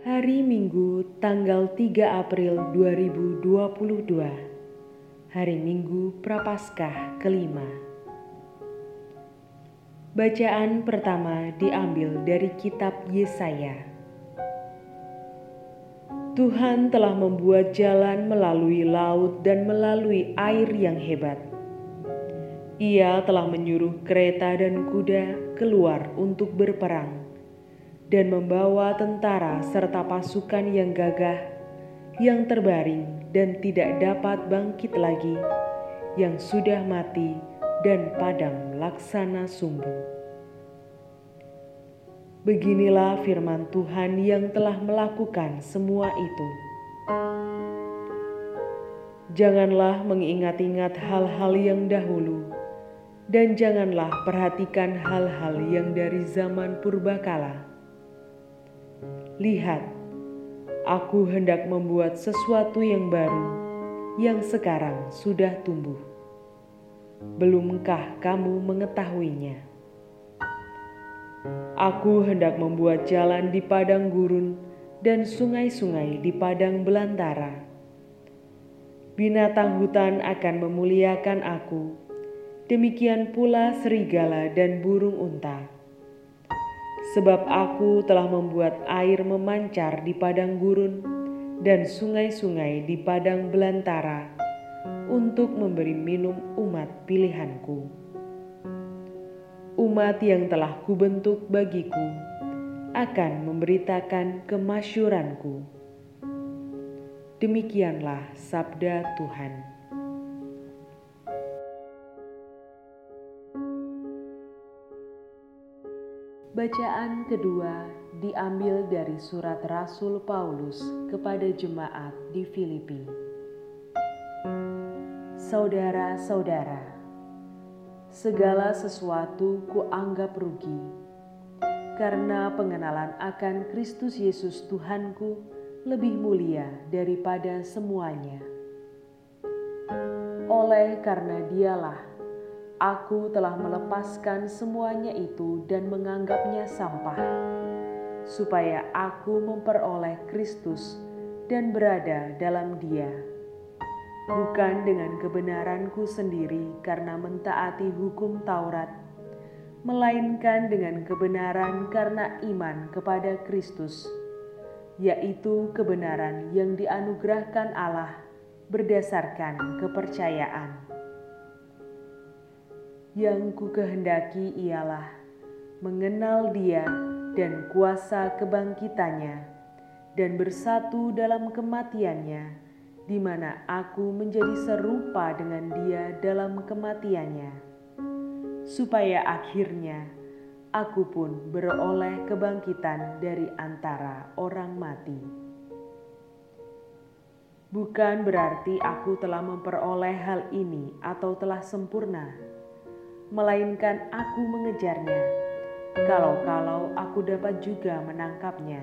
Hari Minggu tanggal 3 April 2022 Hari Minggu Prapaskah kelima. Bacaan pertama diambil dari kitab Yesaya. Tuhan telah membuat jalan melalui laut dan melalui air yang hebat. Ia telah menyuruh kereta dan kuda keluar untuk berperang dan membawa tentara serta pasukan yang gagah, yang terbaring dan tidak dapat bangkit lagi, yang sudah mati dan padam laksana sumbu. Beginilah firman Tuhan yang telah melakukan semua itu. Janganlah mengingat-ingat hal-hal yang dahulu dan janganlah perhatikan hal-hal yang dari zaman purbakala. Lihat, aku hendak membuat sesuatu yang baru yang sekarang sudah tumbuh. Belumkah kamu mengetahuinya? Aku hendak membuat jalan di padang gurun dan sungai-sungai di padang belantara. Binatang hutan akan memuliakan aku demikian pula serigala dan burung unta. Sebab aku telah membuat air memancar di padang gurun dan sungai-sungai di padang belantara untuk memberi minum umat pilihanku. Umat yang telah kubentuk bagiku akan memberitakan kemasyuranku. Demikianlah sabda Tuhan. Bacaan kedua diambil dari surat Rasul Paulus kepada jemaat di Filipi. Saudara-saudara, segala sesuatu kuanggap rugi karena pengenalan akan Kristus Yesus Tuhanku lebih mulia daripada semuanya. Oleh karena dialah Aku telah melepaskan semuanya itu dan menganggapnya sampah, supaya aku memperoleh Kristus dan berada dalam Dia, bukan dengan kebenaranku sendiri karena mentaati hukum Taurat, melainkan dengan kebenaran karena iman kepada Kristus, yaitu kebenaran yang dianugerahkan Allah berdasarkan kepercayaan yang ku kehendaki ialah mengenal Dia dan kuasa kebangkitannya, dan bersatu dalam kematiannya, di mana aku menjadi serupa dengan Dia dalam kematiannya, supaya akhirnya aku pun beroleh kebangkitan dari antara orang mati. Bukan berarti aku telah memperoleh hal ini atau telah sempurna melainkan aku mengejarnya. Kalau-kalau aku dapat juga menangkapnya,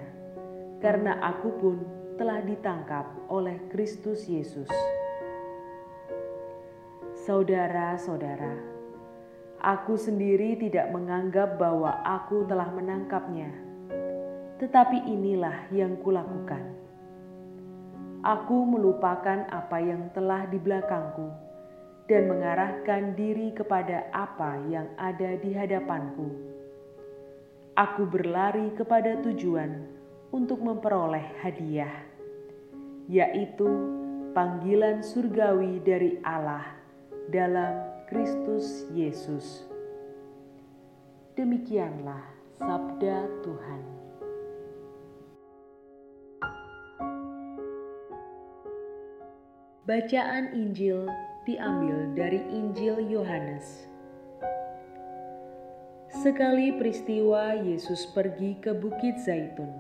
karena aku pun telah ditangkap oleh Kristus Yesus. Saudara-saudara, aku sendiri tidak menganggap bahwa aku telah menangkapnya, tetapi inilah yang kulakukan. Aku melupakan apa yang telah di belakangku dan mengarahkan diri kepada apa yang ada di hadapanku. Aku berlari kepada tujuan untuk memperoleh hadiah, yaitu panggilan surgawi dari Allah dalam Kristus Yesus. Demikianlah sabda Tuhan. Bacaan Injil diambil dari Injil Yohanes. Sekali peristiwa Yesus pergi ke Bukit Zaitun.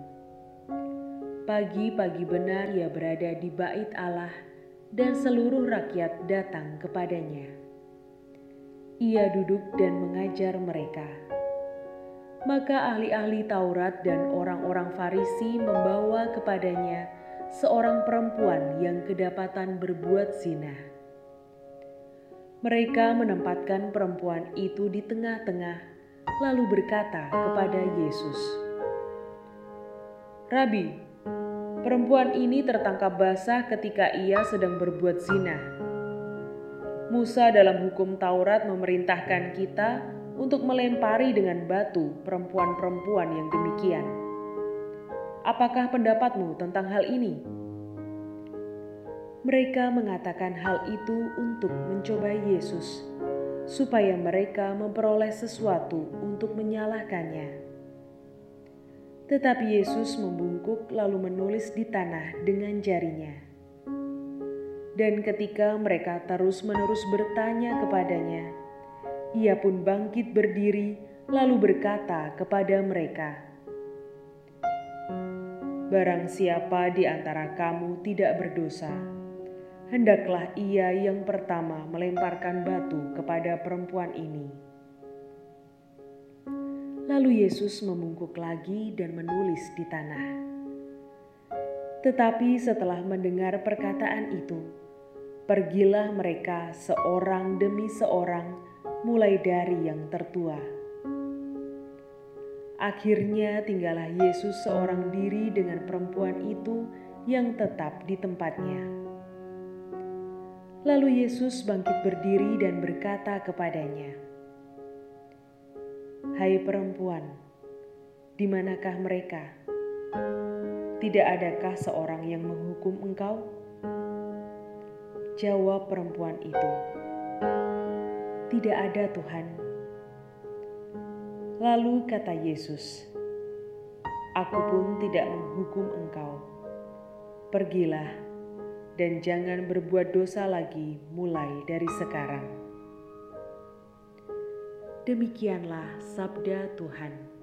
Pagi-pagi benar ia berada di bait Allah dan seluruh rakyat datang kepadanya. Ia duduk dan mengajar mereka. Maka ahli-ahli Taurat dan orang-orang Farisi membawa kepadanya seorang perempuan yang kedapatan berbuat zina mereka menempatkan perempuan itu di tengah-tengah, lalu berkata kepada Yesus, "Rabi, Perempuan ini tertangkap basah ketika ia sedang berbuat zina. Musa dalam hukum Taurat memerintahkan kita untuk melempari dengan batu perempuan-perempuan yang demikian. Apakah pendapatmu tentang hal ini? Mereka mengatakan hal itu untuk mencoba Yesus, supaya mereka memperoleh sesuatu untuk menyalahkannya. Tetapi Yesus membungkuk lalu menulis di tanah dengan jarinya. Dan ketika mereka terus-menerus bertanya kepadanya, ia pun bangkit berdiri lalu berkata kepada mereka, Barang siapa di antara kamu tidak berdosa, hendaklah ia yang pertama melemparkan batu kepada perempuan ini. Lalu Yesus membungkuk lagi dan menulis di tanah. Tetapi setelah mendengar perkataan itu, pergilah mereka seorang demi seorang, mulai dari yang tertua. Akhirnya tinggallah Yesus seorang diri dengan perempuan itu yang tetap di tempatnya. Lalu Yesus bangkit berdiri dan berkata kepadanya, Hai perempuan, di manakah mereka? Tidak adakah seorang yang menghukum engkau? Jawab perempuan itu, "Tidak ada, Tuhan." Lalu kata Yesus, "Aku pun tidak menghukum engkau. Pergilah dan jangan berbuat dosa lagi mulai dari sekarang." Demikianlah sabda Tuhan.